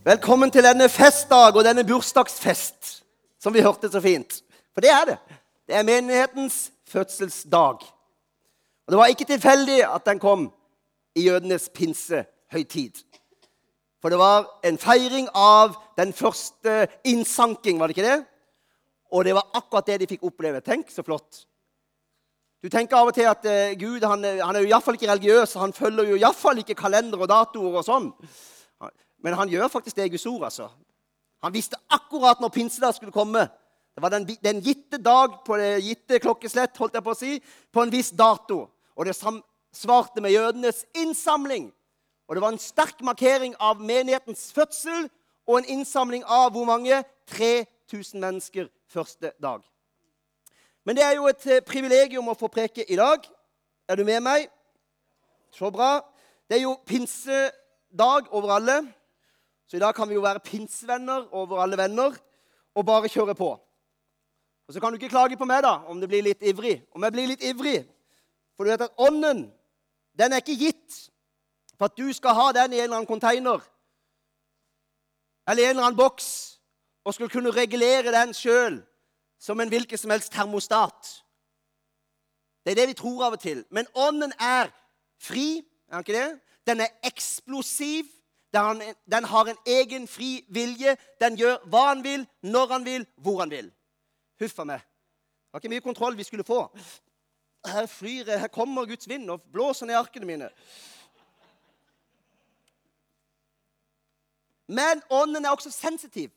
Velkommen til denne festdag og denne bursdagsfest, som vi hørte så fint. For det er det. Det er menighetens fødselsdag. Og Det var ikke tilfeldig at den kom i jødenes pinsehøytid. For det var en feiring av den første innsanking, var det ikke det? Og det var akkurat det de fikk oppleve. Tenk så flott. Du tenker av og til at uh, Gud han, han er jo iallfall ikke religiøs. Han følger jo iallfall ikke kalender og datoer og sånn. Men han gjør faktisk det i Guds ord. altså. Han visste akkurat når pinsedag skulle komme. Det var den, den gitte dag på det gitte klokkeslett holdt jeg på å si, på en viss dato. Og det svarte med jødenes innsamling. Og det var en sterk markering av menighetens fødsel og en innsamling av hvor mange? 3000 mennesker første dag. Men det er jo et eh, privilegium å få preke i dag. Er du med meg? Så bra. Det er jo pinsedag over alle. Så i dag kan vi jo være pinsevenner over alle venner og bare kjøre på. Og Så kan du ikke klage på meg da, om det blir litt ivrig. Om jeg blir litt ivrig. For du vet at ånden, den er ikke gitt for at du skal ha den i en eller annen container eller i en eller annen boks og skulle kunne regulere den sjøl som en hvilken som helst termostat. Det er det vi tror av og til. Men ånden er fri. er han ikke det? Den er eksplosiv. Den har en egen fri vilje. Den gjør hva han vil, når han vil, hvor han vil. Huff a meg. Det var ikke mye kontroll vi skulle få. Her flyr her kommer Guds vind og blåser ned arkene mine. Men ånden er også sensitiv.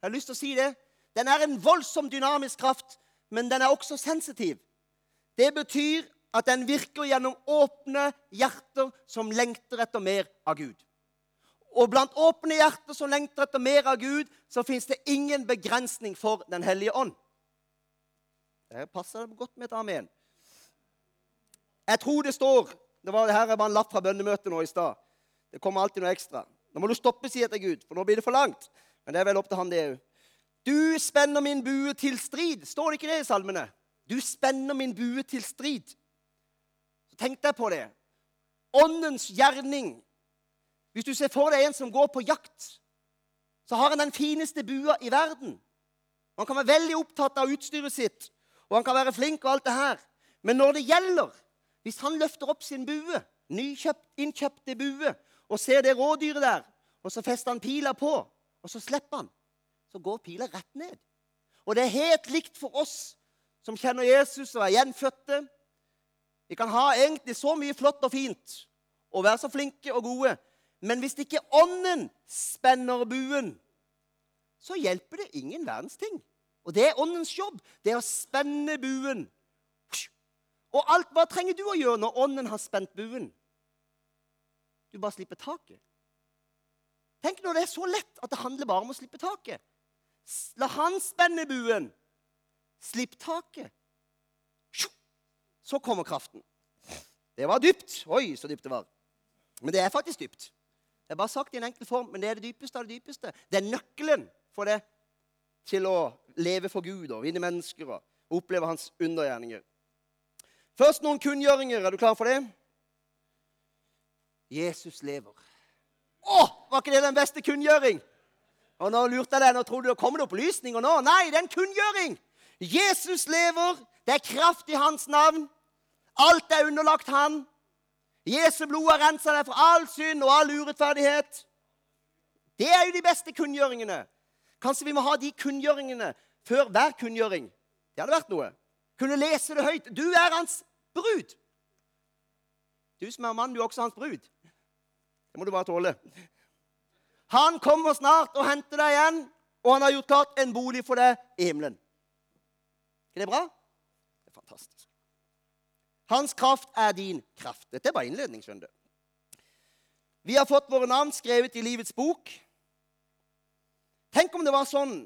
Jeg har lyst til å si det. Den er en voldsom dynamisk kraft, men den er også sensitiv. Det betyr at den virker gjennom åpne hjerter som lengter etter mer av Gud. Og blant åpne hjerter som lengter etter mer av Gud, så fins det ingen begrensning for Den hellige ånd. Det passer godt med et amen. Jeg tror det står det var, det Her bare en lapp fra bønnemøtet nå i stad. Det kommer alltid noe ekstra. Nå må du stoppe, jeg til Gud, for nå blir det for langt. Men det er vel opp til han, det òg. Du spenner min bue til strid. Står det ikke det i salmene? Du spenner min bue til strid. Så tenk deg på det. Åndens gjerning hvis du ser for deg en som går på jakt, så har han den fineste bua i verden. Han kan være veldig opptatt av utstyret sitt, og han kan være flink og alt det her. Men når det gjelder, hvis han løfter opp sin bue, nykjøpt, innkjøpte bue, og ser det rådyret der, og så fester han pila på, og så slipper han, så går pila rett ned. Og det er helt likt for oss som kjenner Jesus og er gjenfødte. Vi kan ha egentlig så mye flott og fint og være så flinke og gode, men hvis ikke ånden spenner buen, så hjelper det ingen verdens ting. Og det er åndens jobb. Det er å spenne buen. Og alt, hva trenger du å gjøre når ånden har spent buen? Du bare slipper taket. Tenk når det er så lett at det handler bare om å slippe taket. La han spenne buen. Slipp taket. Så kommer kraften. Det var dypt. Oi, så dypt det var. Men det er faktisk dypt. Det er bare sagt i en enkel form, men det er det dypeste av det dypeste. Det er nøkkelen for det til å leve for Gud og vinne mennesker og oppleve hans undergjerninger. Først noen kunngjøringer. Er du klar for det? Jesus lever. Å, var ikke det den beste kunngjøring? Og Nå lurte jeg deg, nå trodde du kom det opplysninger nå. Nei, det er en kunngjøring. Jesus lever. Det er kraft i hans navn. Alt er underlagt han. Jesu blod har rensa deg for all synd og all urettferdighet. Det er jo de beste kunngjøringene. Kanskje vi må ha de kunngjøringene før hver kunngjøring. Det hadde vært noe. Kunne lese det høyt. Du er hans brud. Du som er mann, du er også hans brud. Det må du bare tåle. Han kommer snart og henter deg igjen, og han har gjort klart en bolig for deg i himmelen. Er det bra? Hans kraft er din kraft. Dette er bare innledning, skjønner du. Vi har fått våre navn skrevet i livets bok. Tenk om det var sånn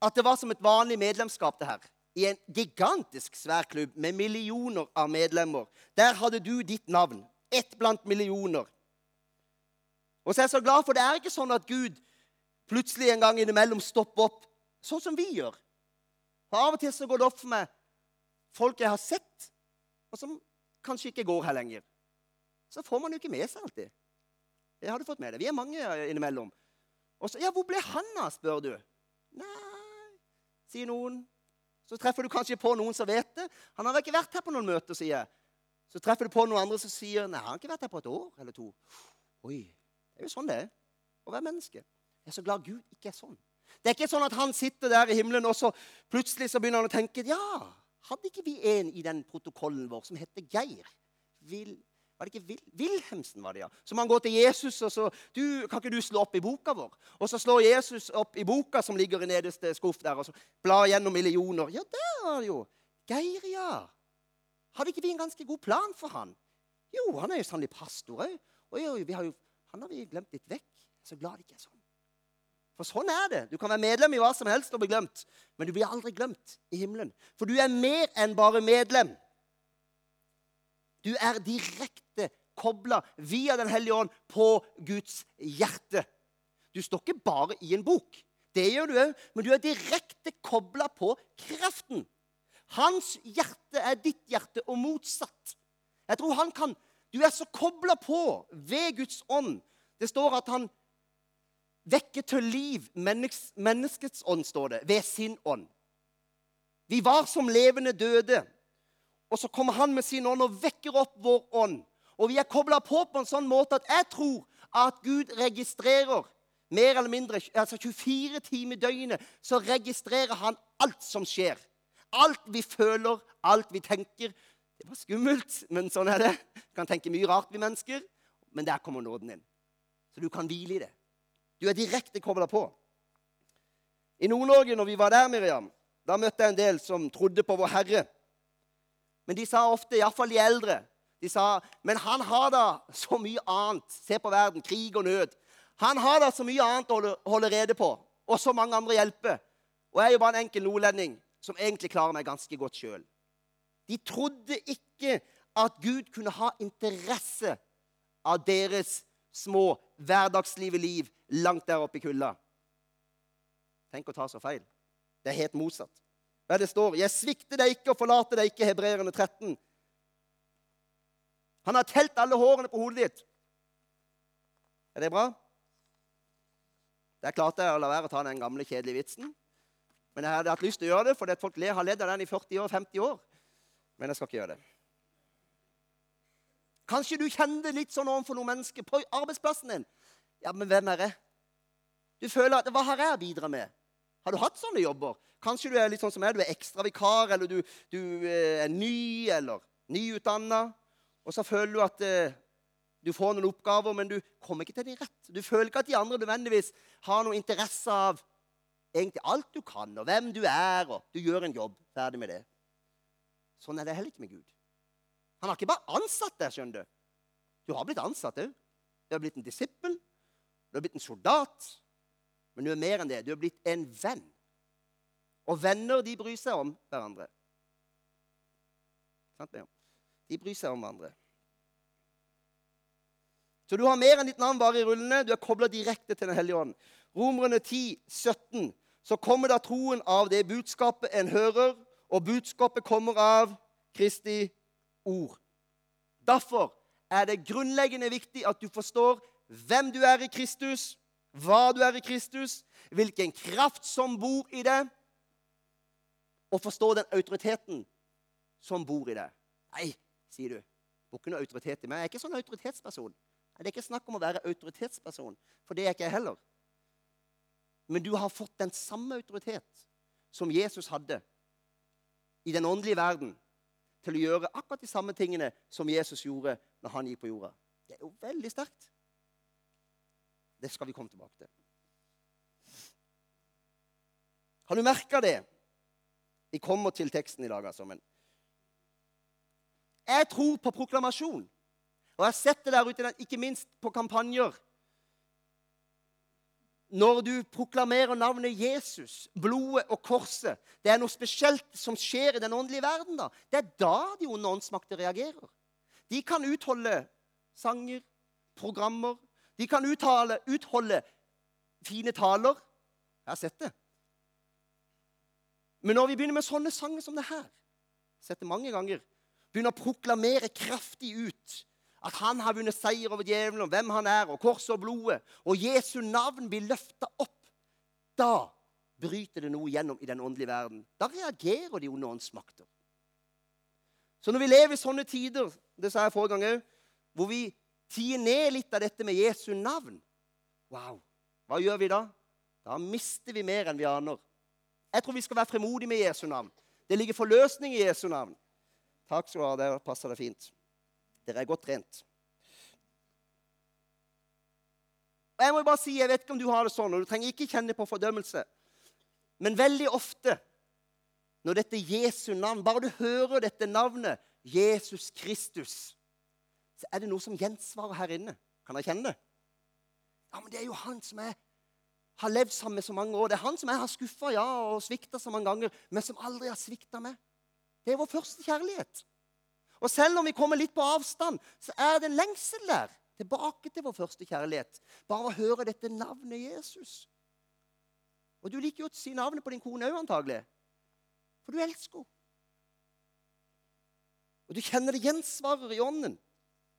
at det var som et vanlig medlemskap, det her. I en gigantisk svær klubb med millioner av medlemmer. Der hadde du ditt navn. Ett blant millioner. Og så er jeg så glad, for det er ikke sånn at Gud plutselig en gang innimellom stopper opp, sånn som vi gjør. For Av og til så går det opp for meg folk jeg har sett, og som kanskje ikke går her lenger. Så får man jo ikke med seg alltid. Jeg hadde fått med det. Vi er mange innimellom. Og så, ja, 'Hvor ble han av?' spør du. Nei, sier noen. Så treffer du kanskje på noen som vet det. 'Han har ikke vært her på noen møter', sier jeg. Så treffer du på noen andre som sier 'Nei, han har ikke vært her på et år eller to'. Oi, det er jo sånn det er å være menneske. Jeg er så glad Gud ikke er sånn. Det er ikke sånn at han sitter der i himmelen, og så plutselig så begynner han å tenke Ja, hadde ikke vi en i den protokollen vår som heter Geir? Vil, var det ikke Vil, Wilhelmsen, var det, ja? Så man går til Jesus, og så du, 'Kan ikke du slå opp i boka vår?' Og så slår Jesus opp i boka som ligger i nederste skuff der, og så blar gjennom millioner. Ja, der er det jo. Geir, ja. Hadde ikke vi en ganske god plan for han? Jo, han er jo sannelig pastor òg. Og han har vi glemt litt vekk. Så glad det ikke er sånn. For sånn er det. Du kan være medlem i hva som helst og bli glemt. Men du blir aldri glemt i himmelen. For du er mer enn bare medlem. Du er direkte kobla via Den hellige ånd på Guds hjerte. Du står ikke bare i en bok. Det gjør du òg, men du er direkte kobla på kreften. Hans hjerte er ditt hjerte, og motsatt. Jeg tror han kan Du er så kobla på ved Guds ånd. Det står at han vekker til liv menneskets ånd, står det, ved sin ånd. Vi var som levende døde. Og så kommer han med sin ånd og vekker opp vår ånd. Og vi er kobla på på en sånn måte at jeg tror at Gud registrerer mer eller mindre, altså 24 timer i døgnet så registrerer han alt som skjer. Alt vi føler, alt vi tenker. Det var skummelt, men sånn er det. Du kan tenke mye rart, vi mennesker. Men der kommer nåden inn. Så du kan hvile i det. Du er direkte kobla på. I Nord-Norge, når vi var der, Miriam, da møtte jeg en del som trodde på Vår Herre. Men de sa ofte, iallfall de eldre de sa, Men han har da så mye annet. Se på verden. Krig og nød. Han har da så mye annet å holde, holde rede på. Og så mange andre hjelper. Og jeg er jo bare en enkel nordlending som egentlig klarer meg ganske godt sjøl. De trodde ikke at Gud kunne ha interesse av deres små hverdagslive liv langt der oppe i kulda. Tenk å ta så feil. Det er helt motsatt. Hva det står 'Jeg svikter deg ikke og forlater deg ikke', hebreerne 13. Han har telt alle hårene på hodet ditt. Er det bra? Der klarte jeg å la være å ta den gamle, kjedelige vitsen. Men jeg hadde hatt lyst til å gjøre det, fordi folk har ledd av den i 40 år, 50 år. Men jeg skal ikke gjøre det. Kanskje du kjenner det litt sånn overfor noen mennesker på arbeidsplassen din. Ja, men hvem er jeg? Du føler at Hva har jeg å bidra med? Har du hatt sånne jobber? Kanskje du er litt sånn som jeg, du er ekstravikar, eller du, du eh, er ny, eller nyutdanna. Og så føler du at eh, du får noen oppgaver, men du kommer ikke til de rett. Du føler ikke at de andre nødvendigvis har noe interesse av egentlig alt du kan, og hvem du er, og du gjør en jobb. Ferdig med det. Sånn er det heller ikke med Gud. Han har ikke bare ansatt deg, skjønner du. Du har blitt ansatt òg. Du har blitt en disippel. Du har blitt en soldat. Men du er mer enn det. Du er blitt en venn. Og venner, de bryr seg om hverandre. De bryr seg om hverandre. Så du har mer enn ditt navn bare i rullene. Du er kobla direkte til Den hellige ånd. Romerne 10, 17. Så kommer da troen av det budskapet en hører, og budskapet kommer av Kristi ord. Derfor er det grunnleggende viktig at du forstår hvem du er i Kristus, hva du er i Kristus, hvilken kraft som bor i det, og forstå den autoriteten som bor i det. Nei, sier du. Det er ikke noe autoritet i meg. Jeg er ikke sånn autoritetsperson. Det er ikke snakk om å være autoritetsperson, for det er ikke jeg heller. Men du har fått den samme autoritet som Jesus hadde i den åndelige verden, til å gjøre akkurat de samme tingene som Jesus gjorde når han gikk på jorda. Det er jo veldig sterkt. Det skal vi komme tilbake til. Har du merka det? Vi kommer til teksten i dag, altså. Men jeg tror på proklamasjon. Og jeg har sett det der ute, ikke minst på kampanjer. Når du proklamerer navnet Jesus, blodet og korset Det er noe spesielt som skjer i den åndelige verden. da. Det er da de onde åndsmakter reagerer. De kan utholde sanger, programmer, de kan uttale, utholde fine taler. Jeg har sett det. Men når vi begynner med sånne sanger som det her, sett det mange ganger, begynner å proklamere kraftig ut At han har vunnet seier over djevelen, og hvem han er, og korset og blodet. Og Jesu navn blir løfta opp. Da bryter det noe gjennom i den åndelige verden. Da reagerer de onde åndsmakter. Så når vi lever i sånne tider, det sa jeg forrige gang òg, hvor vi tier ned litt av dette med Jesu navn Wow! Hva gjør vi da? Da mister vi mer enn vi aner. Jeg tror vi skal være fremodige med Jesu navn. Det ligger forløsning i Jesu navn. Takk skal du ha. Der passer det fint. Dere er godt trent. Og jeg må bare si, jeg vet ikke om du har det sånn, og du trenger ikke kjenne på fordømmelse. Men veldig ofte når dette Jesu navn Bare du hører dette navnet, Jesus Kristus, så er det noe som gjensvarer her inne. Kan dere kjenne det? Ja, men det er jo han som jeg har levd sammen med så mange år. Det er han som jeg har skuffa ja, og svikta så mange ganger, men som aldri har svikta meg. Det er vår første kjærlighet. Og selv om vi kommer litt på avstand, så er det en lengsel der. Tilbake til vår første kjærlighet. Bare å høre dette navnet Jesus. Og du liker jo å si navnet på din kone òg, antagelig. For du elsker henne. Og du kjenner det gjensvarer i ånden.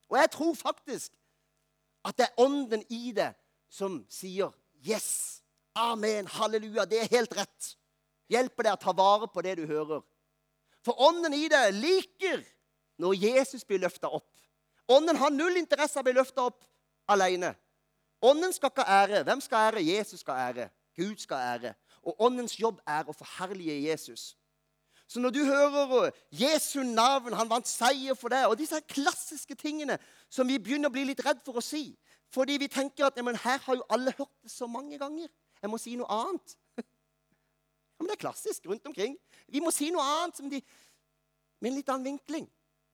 Og jeg tror faktisk at det er ånden i det som sier Yes! Amen! Halleluja! Det er helt rett. Hjelper deg å ta vare på det du hører. For ånden i deg liker når Jesus blir løfta opp. Ånden har null interesse av å bli løfta opp alene. Ånden skal ikke ære. Hvem skal ære? Jesus skal ære. Gud skal ære. Og åndens jobb er å forherlige Jesus. Så når du hører Jesu navn, han vant seier for deg, og disse klassiske tingene som vi begynner å bli litt redd for å si Fordi vi tenker at her har jo alle hørt det så mange ganger. Jeg må si noe annet. Ja, men Det er klassisk rundt omkring. Vi må si noe annet de, med en litt annen vinkling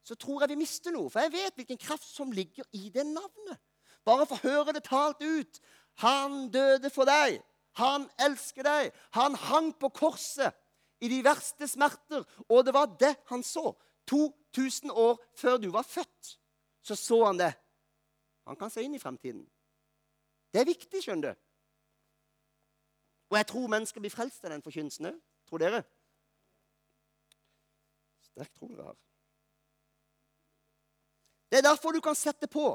så tror jeg vi mister noe. For jeg vet hvilken kraft som ligger i det navnet. Bare for å høre det talt ut. Han døde for deg. Han elsker deg. Han hang på korset i de verste smerter. Og det var det han så. 2000 år før du var født, så så han det. Han kan se inn i fremtiden. Det er viktig, skjønner du. Og jeg tror mennesker blir frelst av den forkynnelsen òg. Tror dere? Sterk tro dere har. Det er derfor du kan sette på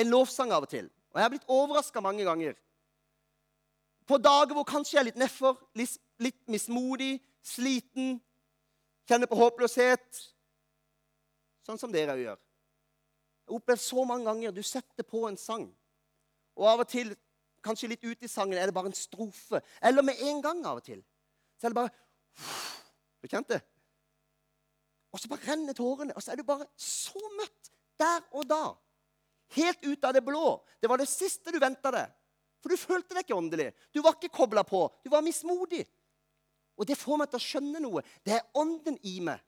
en lovsang av og til. Og jeg har blitt overraska mange ganger. På dager hvor kanskje jeg er litt nedfor, litt, litt mismodig, sliten, kjenner på håpløshet. Sånn som dere gjør. Jeg har så mange ganger du setter på en sang, og av og til, kanskje litt ute i sangen, er det bare en strofe. Eller med en gang av og til. Så er det bare Du kjente det? Og så bare renner tårene. Og så er du bare så møtt der og da. Helt ut av det blå. Det var det siste du venta deg. For du følte deg ikke åndelig. Du var ikke kobla på. Du var mismodig. Og det får meg til å skjønne noe. Det er ånden i meg.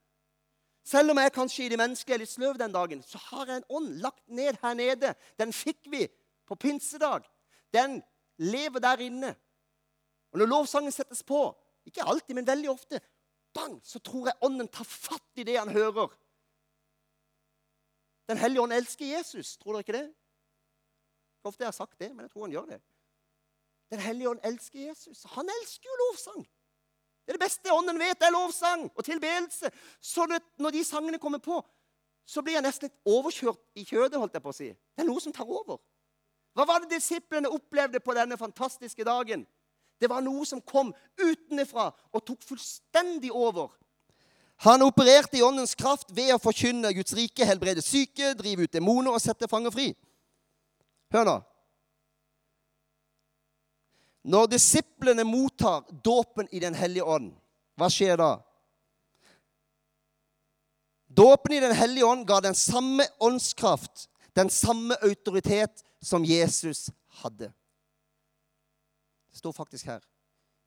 Selv om jeg kanskje i det menneskelige er litt sløv den dagen, så har jeg en ånd lagt ned her nede. Den fikk vi på pinsedag. Den lever der inne. Og når lovsangen settes på, ikke alltid, men veldig ofte, bang, så tror jeg ånden tar fatt i det han hører. Den hellige ånd elsker Jesus. Tror dere ikke det? Ikke ofte jeg har sagt det, men jeg tror han gjør det. Den hellige ånd elsker Jesus. Han elsker jo lovsang. Det er det beste ånden vet, er lovsang og tilbedelse. Så når de sangene kommer på, så blir jeg nesten litt overkjørt i kjødet. holdt jeg på å si. Det er noe som tar over. Hva var det disiplene opplevde på denne fantastiske dagen? Det var noe som kom utenfra og tok fullstendig over. Han opererte i åndens kraft ved å forkynne Guds rike, helbrede syke, drive ut demoner og sette fanger fri. Hør nå. Når disiplene mottar dåpen i Den hellige ånd, hva skjer da? Dåpen i Den hellige ånd ga den samme åndskraft, den samme autoritet som Jesus hadde. Det står faktisk her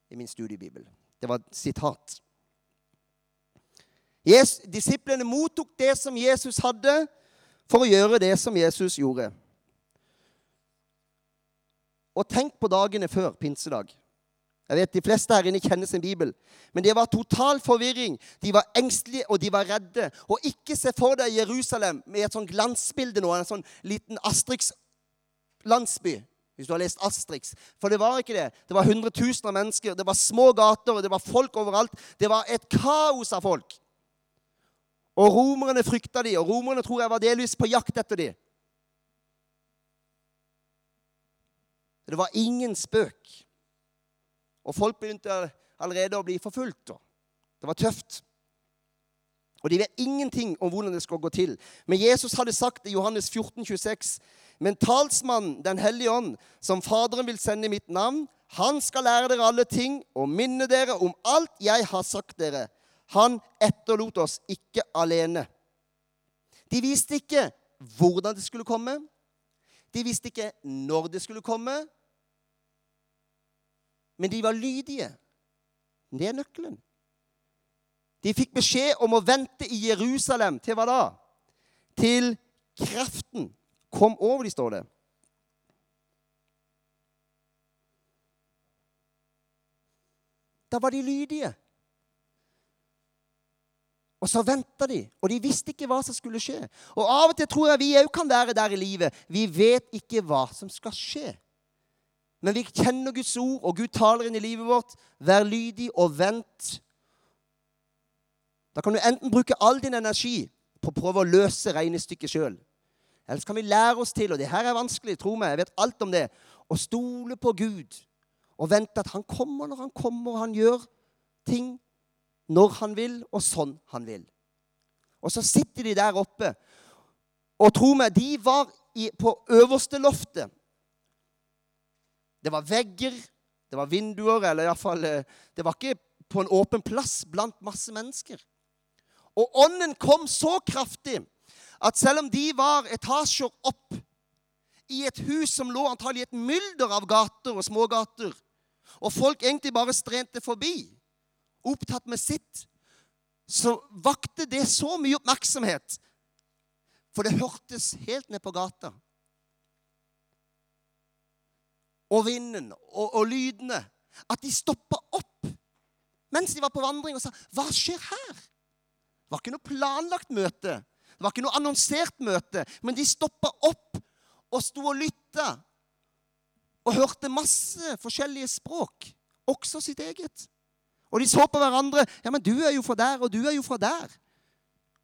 i min studiebibel. Det var et sitat. Yes, disiplene mottok det som Jesus hadde, for å gjøre det som Jesus gjorde. Og tenk på dagene før pinsedag. Jeg vet De fleste her inne kjenner sin bibel. Men det var total forvirring. De var engstelige, og de var redde. Og ikke se for deg Jerusalem med et sånn glansbilde nå, en sånn liten Astrix-landsby hvis du har lest Astrix. For det var ikke det. Det var hundretusener av mennesker. Det var små gater, og det var folk overalt. Det var et kaos av folk. Og romerne frykta de, og romerne tror jeg var delvis på jakt etter de. Det var ingen spøk. Og folk begynte allerede å bli forfulgt. Det var tøft. Og de vet ingenting om hvordan det skal gå til. Men Jesus hadde sagt i Johannes 14, 26, Men talsmannen, Den hellige ånd, som Faderen vil sende i mitt navn, han skal lære dere alle ting og minne dere om alt jeg har sagt dere. Han etterlot oss ikke alene. De visste ikke hvordan det skulle komme. De visste ikke når det skulle komme. Men de var lydige. Det er nøkkelen. De fikk beskjed om å vente i Jerusalem til hva da? Til kraften kom over de, står det. Da var de lydige. Og så venta de, og de visste ikke hva som skulle skje. Og Av og til tror jeg vi òg kan være der i livet. Vi vet ikke hva som skal skje. Men vi kjenner Guds ord, og Gud taler inn i livet vårt. Vær lydig og vent da kan du enten bruke all din energi på å prøve å løse regnestykket sjøl. Eller så kan vi lære oss til, og det her er vanskelig, tro meg, jeg vet alt om det, å stole på Gud og vente at han kommer når han kommer, og han gjør ting når han vil, og sånn han vil. Og så sitter de der oppe, og tro meg, de var i, på øverste loftet. Det var vegger, det var vinduer, eller iallfall eh, Det var ikke på en åpen plass blant masse mennesker. Og ånden kom så kraftig at selv om de var etasjer opp i et hus som lå antagelig i et mylder av gater og smågater, og folk egentlig bare strente forbi, opptatt med sitt, så vakte det så mye oppmerksomhet. For det hørtes helt ned på gata. Og vinden og, og lydene. At de stoppa opp mens de var på vandring og sa 'Hva skjer her?' Det var ikke noe planlagt møte. Det var ikke noe annonsert møte. Men de stoppa opp og sto og lytta og hørte masse forskjellige språk, også sitt eget. Og de så på hverandre. 'Ja, men du er jo fra der, og du er jo fra der.'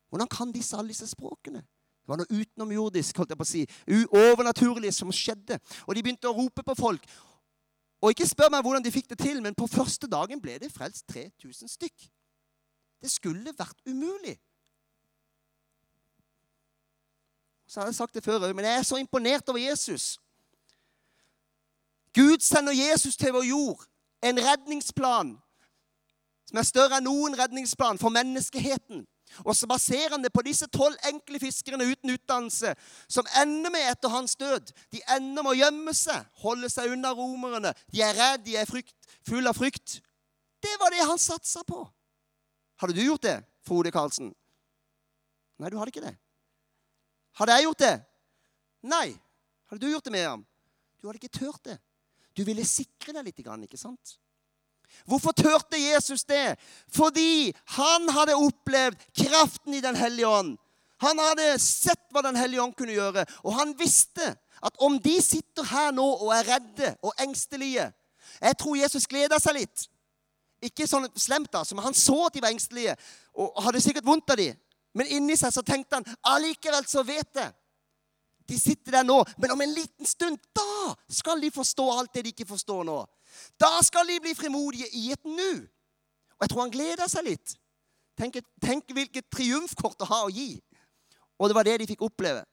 Hvordan kan disse alle disse språkene? Det var noe utenomjordisk, holdt jeg på å si, overnaturlig som skjedde. Og de begynte å rope på folk. Og ikke spør meg hvordan de fikk det til, men på første dagen ble det frelst 3000 stykk. Det skulle vært umulig. Så har jeg sagt det før men jeg er så imponert over Jesus. Gud sender Jesus til vår jord. En redningsplan som er større enn noen redningsplan for menneskeheten. Og så baserer han det på disse tolv enkle fiskerne uten utdannelse som ender med etter hans død. De ender med å gjemme seg, holde seg unna romerne. De er redde, de er frykt, full av frykt. Det var det han satsa på. Hadde du gjort det, Frode Karlsen? Nei, du hadde ikke det. Hadde jeg gjort det? Nei. Hadde du gjort det, Miriam? Du hadde ikke turt det. Du ville sikre deg litt, ikke sant? Hvorfor turte Jesus det? Fordi han hadde opplevd kraften i Den hellige ånd. Han hadde sett hva Den hellige ånd kunne gjøre, og han visste at om de sitter her nå og er redde og engstelige Jeg tror Jesus gleder seg litt. Ikke sånn slemt, da, men han så at de var engstelige og hadde sikkert vondt av dem. Men inni seg så tenkte han allikevel så vet jeg. De sitter der nå, men om en liten stund, da skal de forstå alt det de ikke forstår nå. Da skal de bli frimodige i et nu. Og jeg tror han gleder seg litt. Tenk, tenk hvilket triumfkort å ha å gi. Og det var det de fikk oppleve.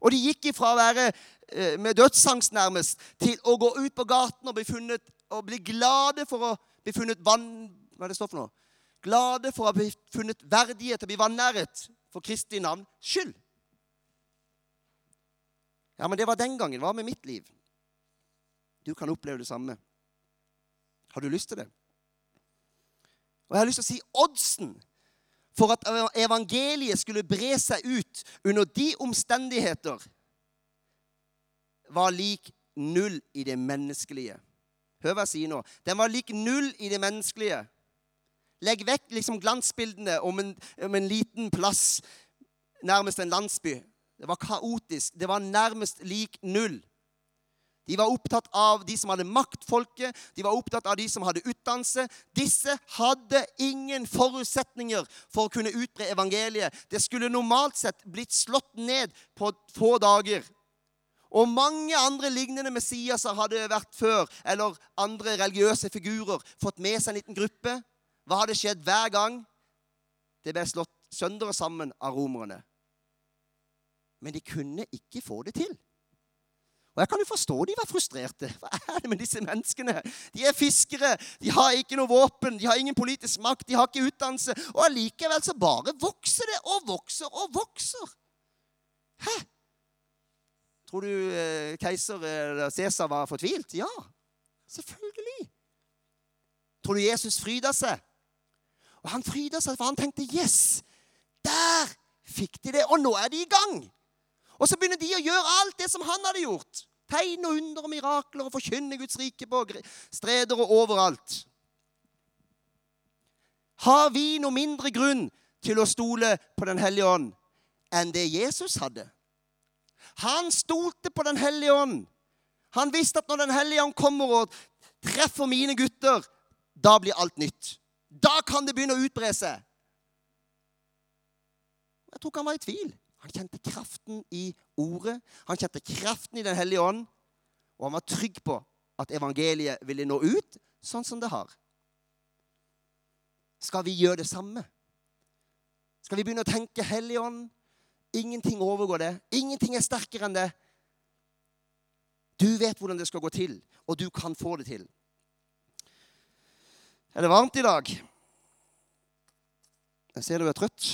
Og de gikk ifra å være eh, med dødsangst nærmest til å gå ut på gaten og bli, funnet, og bli glade for å bli funnet vann... Hva er det står for noe? Glade for å ha blitt funnet verdige til å bli vanæret for Kristi navn skyld. Ja, men det var den gangen. Hva med mitt liv? Du kan oppleve det samme. Har du lyst til det? Og jeg har lyst til å si oddsen for at evangeliet skulle bre seg ut under de omstendigheter, var lik null i det menneskelige. Hør hva jeg sier nå. Den var lik null i det menneskelige. Legg vekk liksom glansbildene om en, om en liten plass, nærmest en landsby. Det var kaotisk. Det var nærmest lik null. De var opptatt av de som hadde maktfolket, de var opptatt av de som hadde utdannelse. Disse hadde ingen forutsetninger for å kunne utbre evangeliet. Det skulle normalt sett blitt slått ned på få dager. Og mange andre lignende Messiaser hadde vært før, eller andre religiøse figurer, fått med seg en liten gruppe. Hva hadde skjedd hver gang? Det ble slått sønder og sammen av romerne. Men de kunne ikke få det til. Og Jeg kan jo forstå de var frustrerte. Hva er det med disse menneskene? De er fiskere, de har ikke noe våpen, de har ingen politisk makt, de har ikke utdannelse. Og allikevel så bare vokser det og vokser og vokser. Hæ? Tror du eh, keiser eller Cæsar var fortvilt? Ja, selvfølgelig. Tror du Jesus fryda seg? Og han fryda seg, for han tenkte yes, der fikk de det. Og nå er de i gang. Og så begynner de å gjøre alt det som han hadde gjort. Tegn og under og mirakler og forkynne Guds rike på streder og overalt. Har vi noe mindre grunn til å stole på Den hellige ånd enn det Jesus hadde? Han stolte på Den hellige ånd. Han visste at når Den hellige ånd kommer og treffer mine gutter, da blir alt nytt. Da kan det begynne å utbre seg. Jeg tror ikke han var i tvil. Han kjente kraften i ordet. Han kjente kraften i Den hellige ånd. Og han var trygg på at evangeliet ville nå ut sånn som det har. Skal vi gjøre det samme? Skal vi begynne å tenke Hellig ånd? Ingenting overgår det. Ingenting er sterkere enn det. Du vet hvordan det skal gå til, og du kan få det til. Er det varmt i dag? Jeg ser du er trøtt.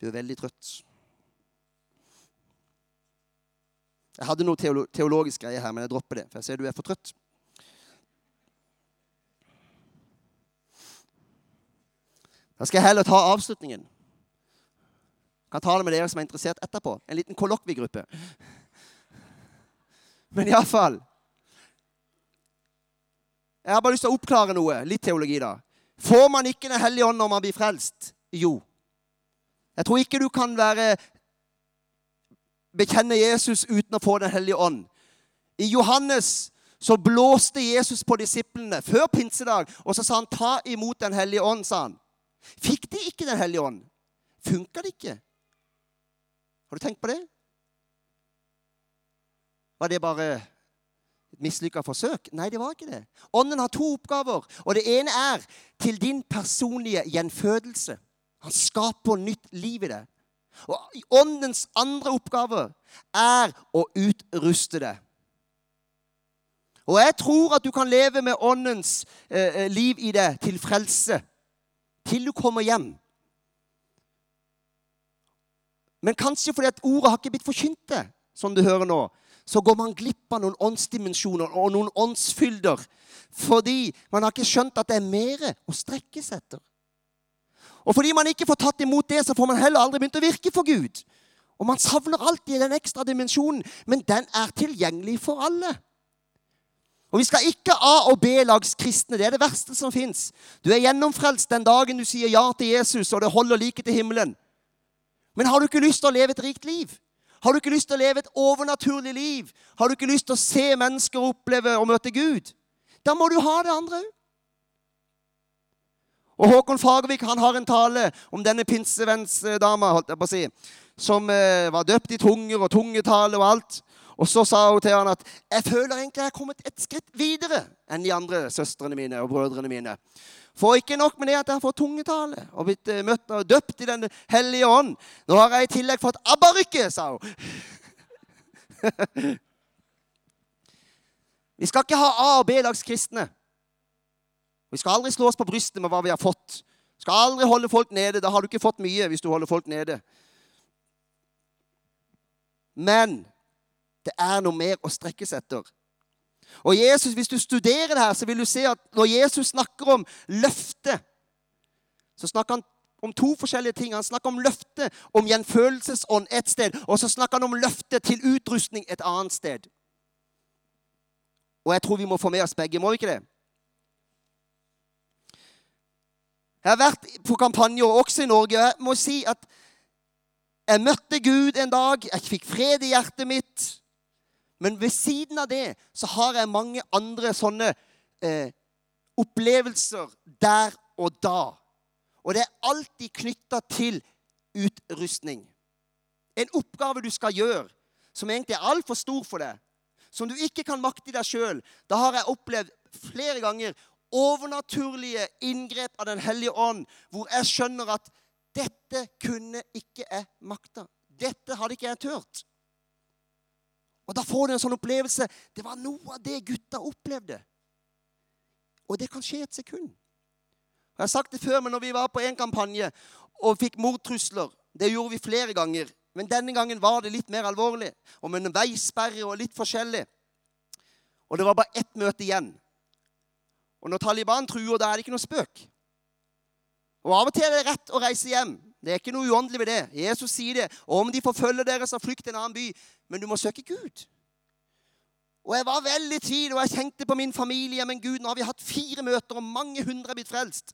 Du er veldig trøtt. Jeg hadde noe teolo teologisk greie her, men jeg dropper det, for jeg ser du er for trøtt. Da skal jeg heller ta avslutningen. Jeg kan ta det med dere som er interessert etterpå. En liten kollokviegruppe. Men iallfall Jeg har bare lyst til å oppklare noe. Litt teologi, da. Får man ikke Den hellige ånd når man blir frelst? Jo. Jeg tror ikke du kan være bekjenne Jesus uten å få Den hellige ånd. I Johannes så blåste Jesus på disiplene før pinsedag, og så sa han 'ta imot Den hellige ånd'. sa han. Fikk de ikke Den hellige ånd? Funka det ikke? Har du tenkt på det? Var det bare mislykka forsøk? Nei, det var ikke det. Ånden har to oppgaver, og det ene er til din personlige gjenfødelse. Han skaper nytt liv i det. Og Åndens andre oppgave er å utruste det. Og jeg tror at du kan leve med Åndens eh, eh, liv i det til frelse. Til du kommer hjem. Men kanskje fordi at ordet har ikke blitt forkynt det, som du hører nå, så går man glipp av noen åndsdimensjoner og noen åndsfylder. Fordi man har ikke skjønt at det er mer å strekkes etter. Og fordi man ikke får tatt imot det, så får man heller aldri begynt å virke for Gud. Og man savner alltid den ekstra dimensjonen, men den er tilgjengelig for alle. Og Vi skal ikke A- og B-lagskristne. Det er det verste som fins. Du er gjennomfrelst den dagen du sier ja til Jesus, og det holder like til himmelen. Men har du ikke lyst til å leve et rikt liv? Har du ikke lyst til å leve et overnaturlig liv? Har du ikke lyst til å se mennesker oppleve og møte Gud? Da må du ha det andre òg. Og Håkon Fagervik han har en tale om denne pinsevennsdama holdt jeg på å si, som eh, var døpt i tunger og tungetale og alt. Og så sa hun til han at 'jeg føler egentlig jeg har kommet et skritt videre enn de andre søstrene mine og brødrene mine'. For ikke nok med det at jeg har fått tungetale og blitt eh, møtt og døpt i Den hellige ånd. Nå har jeg i tillegg fått abbarykke, sa hun. Vi skal ikke ha A- og B-lagskristne. Vi skal aldri slå oss på brystet med hva vi har fått. Vi skal aldri holde folk nede. Da har du ikke fått mye hvis du holder folk nede. Men det er noe mer å strekkes etter. Og Jesus, Hvis du studerer det her, så vil du se at når Jesus snakker om løfte, så snakker han om to forskjellige ting. Han snakker om løfte om gjenfølelsesånd et sted, og så snakker han om løfte til utrustning et annet sted. Og jeg tror vi må få med oss begge, må vi ikke det? Jeg har vært på kampanjer også i Norge, og jeg må si at Jeg møtte Gud en dag. Jeg fikk fred i hjertet mitt. Men ved siden av det så har jeg mange andre sånne eh, opplevelser der og da. Og det er alltid knytta til utrustning. En oppgave du skal gjøre, som egentlig er altfor stor for deg, som du ikke kan makte i deg sjøl. Da har jeg opplevd flere ganger overnaturlige inngrep av Den hellige ånd, hvor jeg skjønner at dette kunne ikke jeg makta. Dette hadde ikke jeg turt. Og Da får du en sånn opplevelse. Det var noe av det gutta opplevde. Og det kan skje et sekund. Jeg har sagt det før, men når vi var på en kampanje og fikk mordtrusler Det gjorde vi flere ganger. Men denne gangen var det litt mer alvorlig. Og med en veisperre og litt forskjellig. Og det var bare ett møte igjen. Og når Taliban truer, da er det ikke noe spøk. Og Av og til er det rett å reise hjem. Det er ikke noe uåndelig ved det. Jesus sier det. Og om de forfølger dere, så flykt til en annen by. Men du må søke Gud. Og jeg var veldig tvil, og jeg tenkte på min familie. Men Gud, nå har vi hatt fire møter, og mange hundre er blitt frelst.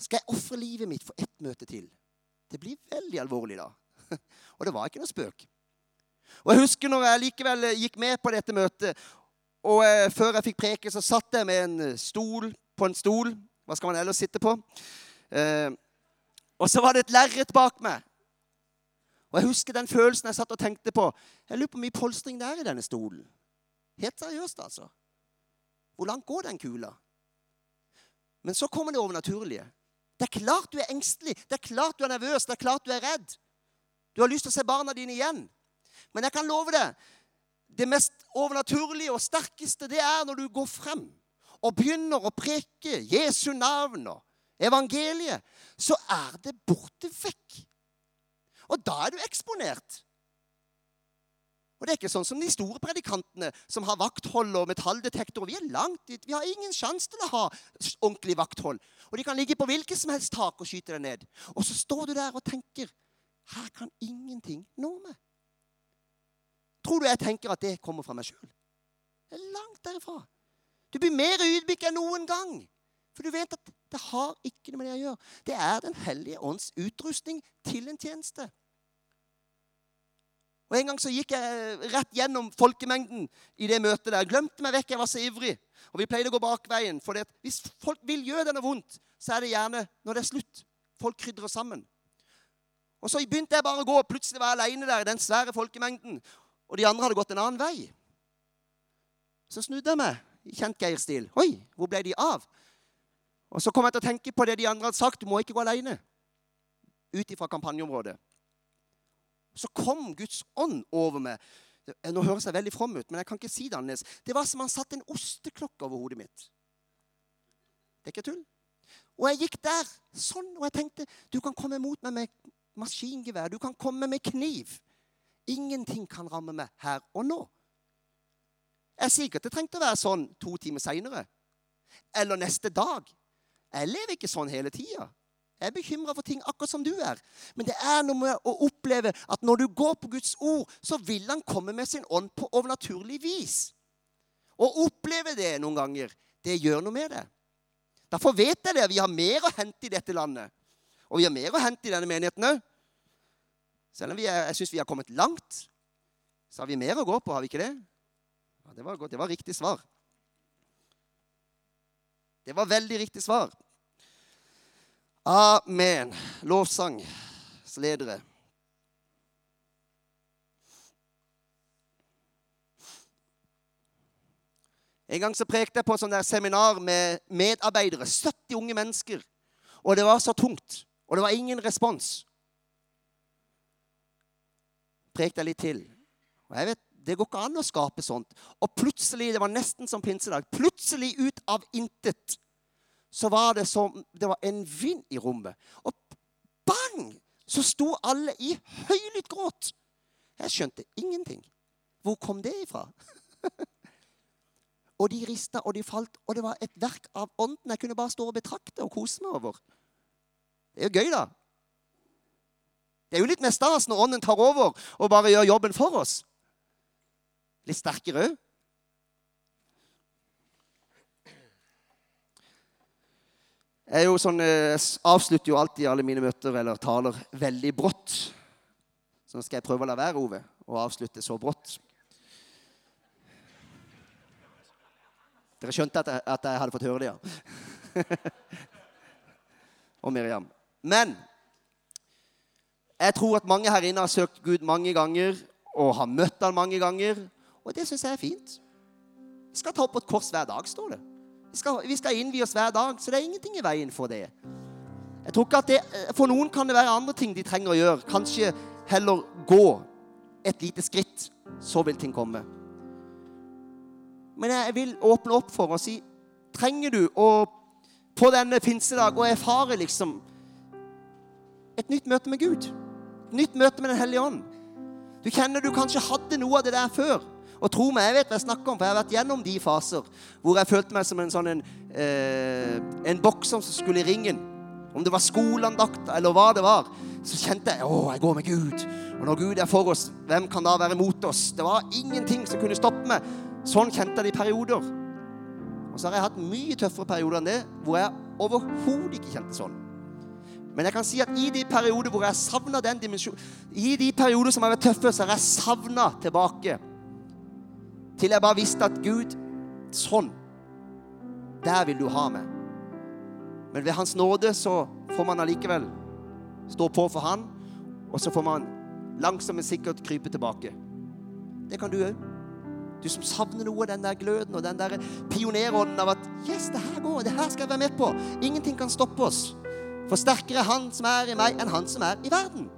Skal jeg ofre livet mitt for ett møte til? Det blir veldig alvorlig da. Og det var ikke noe spøk. Og Jeg husker når jeg likevel gikk med på dette møtet, og eh, før jeg fikk preke, så satt jeg med en stol på en stol. Hva skal man ellers sitte på? Eh, og så var det et lerret bak meg. Og Jeg husker den følelsen jeg satt og tenkte på. Jeg lurer på hvor mye polstring det er i denne stolen. Helt seriøst, altså. Hvor langt går den kula? Men så kommer det overnaturlige. Det er klart du er engstelig, det er klart du er nervøs, det er klart du er redd. Du har lyst til å se barna dine igjen. Men jeg kan love deg, det mest overnaturlige og sterkeste, det er når du går frem og begynner å preke Jesu navn og evangeliet. Så er det borte vekk. Og da er du eksponert. Og det er ikke sånn som de store predikantene som har vakthold og metalldetektorer. Vi er langt dit. Vi har ingen sjanse til å ha ordentlig vakthold. Og de kan ligge på hvilket som helst tak og skyte deg ned. Og så står du der og tenker her kan ingenting nå meg. Tror du jeg tenker at det kommer fra meg sjøl? Det er langt derifra. Du blir mer ydmyk enn noen gang. For du vet at det har ikke noe med det å gjøre. Det er Den hellige ånds utrustning til en tjeneste. Og En gang så gikk jeg rett gjennom folkemengden i det møtet der. Glemte meg vekk, jeg var så ivrig. Og vi pleide å gå bakveien. For hvis folk vil gjøre det noe vondt, så er det gjerne når det er slutt. Folk krydrer sammen. Og Så begynte jeg bare å gå, og plutselig var jeg alene der i den svære folkemengden. Og de andre hadde gått en annen vei. Så snudde jeg meg i kjent Geir-stil. Oi, hvor ble de av? Og Så kom jeg til å tenke på det de andre hadde sagt. Du må ikke gå alene ut ifra kampanjeområdet. Så kom Guds ånd over meg. Nå høres jeg veldig from ut, men jeg kan ikke si det annerledes. Det var som han satte en osteklokke over hodet mitt. Det er ikke tull. Og jeg gikk der sånn, og jeg tenkte du kan komme mot meg med maskingevær, du kan komme med kniv. Ingenting kan ramme meg her og nå. Jeg sier ikke at det trengte å være sånn to timer seinere. Eller neste dag. Jeg lever ikke sånn hele tida. Jeg er bekymra for ting akkurat som du er. Men det er noe med å oppleve at når du går på Guds ord, så vil han komme med sin ånd på overnaturlig vis. Å oppleve det noen ganger, det gjør noe med det. Derfor vet jeg det. Vi har mer å hente i dette landet. Og vi har mer å hente i denne menigheten òg. Selv om er, jeg syns vi har kommet langt, så har vi mer å gå på, har vi ikke det? Ja, det var godt. Det var riktig svar. Det var veldig riktig svar. Amen. Lovsang, ledere. En gang så prekte jeg på sånn der seminar med medarbeidere. 70 unge mennesker. Og det var så tungt. Og det var ingen respons. Prekte jeg litt til. Og jeg vet, Det går ikke an å skape sånt. Og plutselig, det var nesten som pinsedag, plutselig ut av intet så var det som det var en vind i rommet. Og bang! Så sto alle i høylytt gråt. Jeg skjønte ingenting. Hvor kom det ifra? og de rista, og de falt, og det var et verk av ånden jeg kunne bare stå og betrakte og kose meg over. Det er jo gøy, da. Det er jo litt mer stas når ånden tar over og bare gjør jobben for oss. Litt sterkere òg. Jeg sånn, jeg, avslutter jo alltid alle mine møter eller taler veldig brått. Så nå skal jeg prøve å la være, Ove, å avslutte så brått. Dere skjønte at jeg, at jeg hadde fått høre det, ja. og Miriam. Men jeg tror at mange her inne har søkt Gud mange ganger og har møtt han mange ganger. Og det syns jeg er fint. Vi skal ta opp et kors hver dag, står det. Vi skal, vi skal innvie oss hver dag, så det er ingenting i veien for det. Jeg tror ikke at det, For noen kan det være andre ting de trenger å gjøre. Kanskje heller gå et lite skritt. Så vil ting komme. Men jeg vil åpne opp for å si Trenger du å på denne pinsedag å erfare liksom et nytt møte med Gud? Et nytt møte med Den hellige ånd? Du kjenner du kanskje hadde noe av det der før. Og tro meg, jeg vet hva jeg snakker om, for jeg har vært gjennom de faser hvor jeg følte meg som en sånn en, eh, en bokser som skulle i ringen. Om det var skoleandakt eller hva det var, så kjente jeg å, jeg går med Gud. Og når Gud er for oss, hvem kan da være mot oss? Det var ingenting som kunne stoppe meg. Sånn kjente jeg det i perioder. Og så har jeg hatt mye tøffere perioder enn det, hvor jeg overhodet ikke kjente sånn. Men jeg kan si at i de perioder hvor jeg savna den dimensjonen I de perioder som har vært tøffe, så har jeg savna tilbake. Til jeg bare visste at Gud Sånn. Der vil du ha meg. Men ved Hans nåde så får man allikevel stå på for Han, og så får man langsomt, men sikkert krype tilbake. Det kan du òg. Du som savner noe av den der gløden og den der pionerånden av at Yes, det her går. Det her skal jeg være med på. Ingenting kan stoppe oss. For sterkere er Han som er i meg, enn Han som er i verden.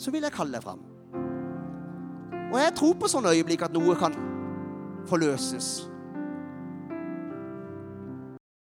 Så vil jeg kalle deg fram. Og jeg tror på sånne øyeblikk at noe kan forløses.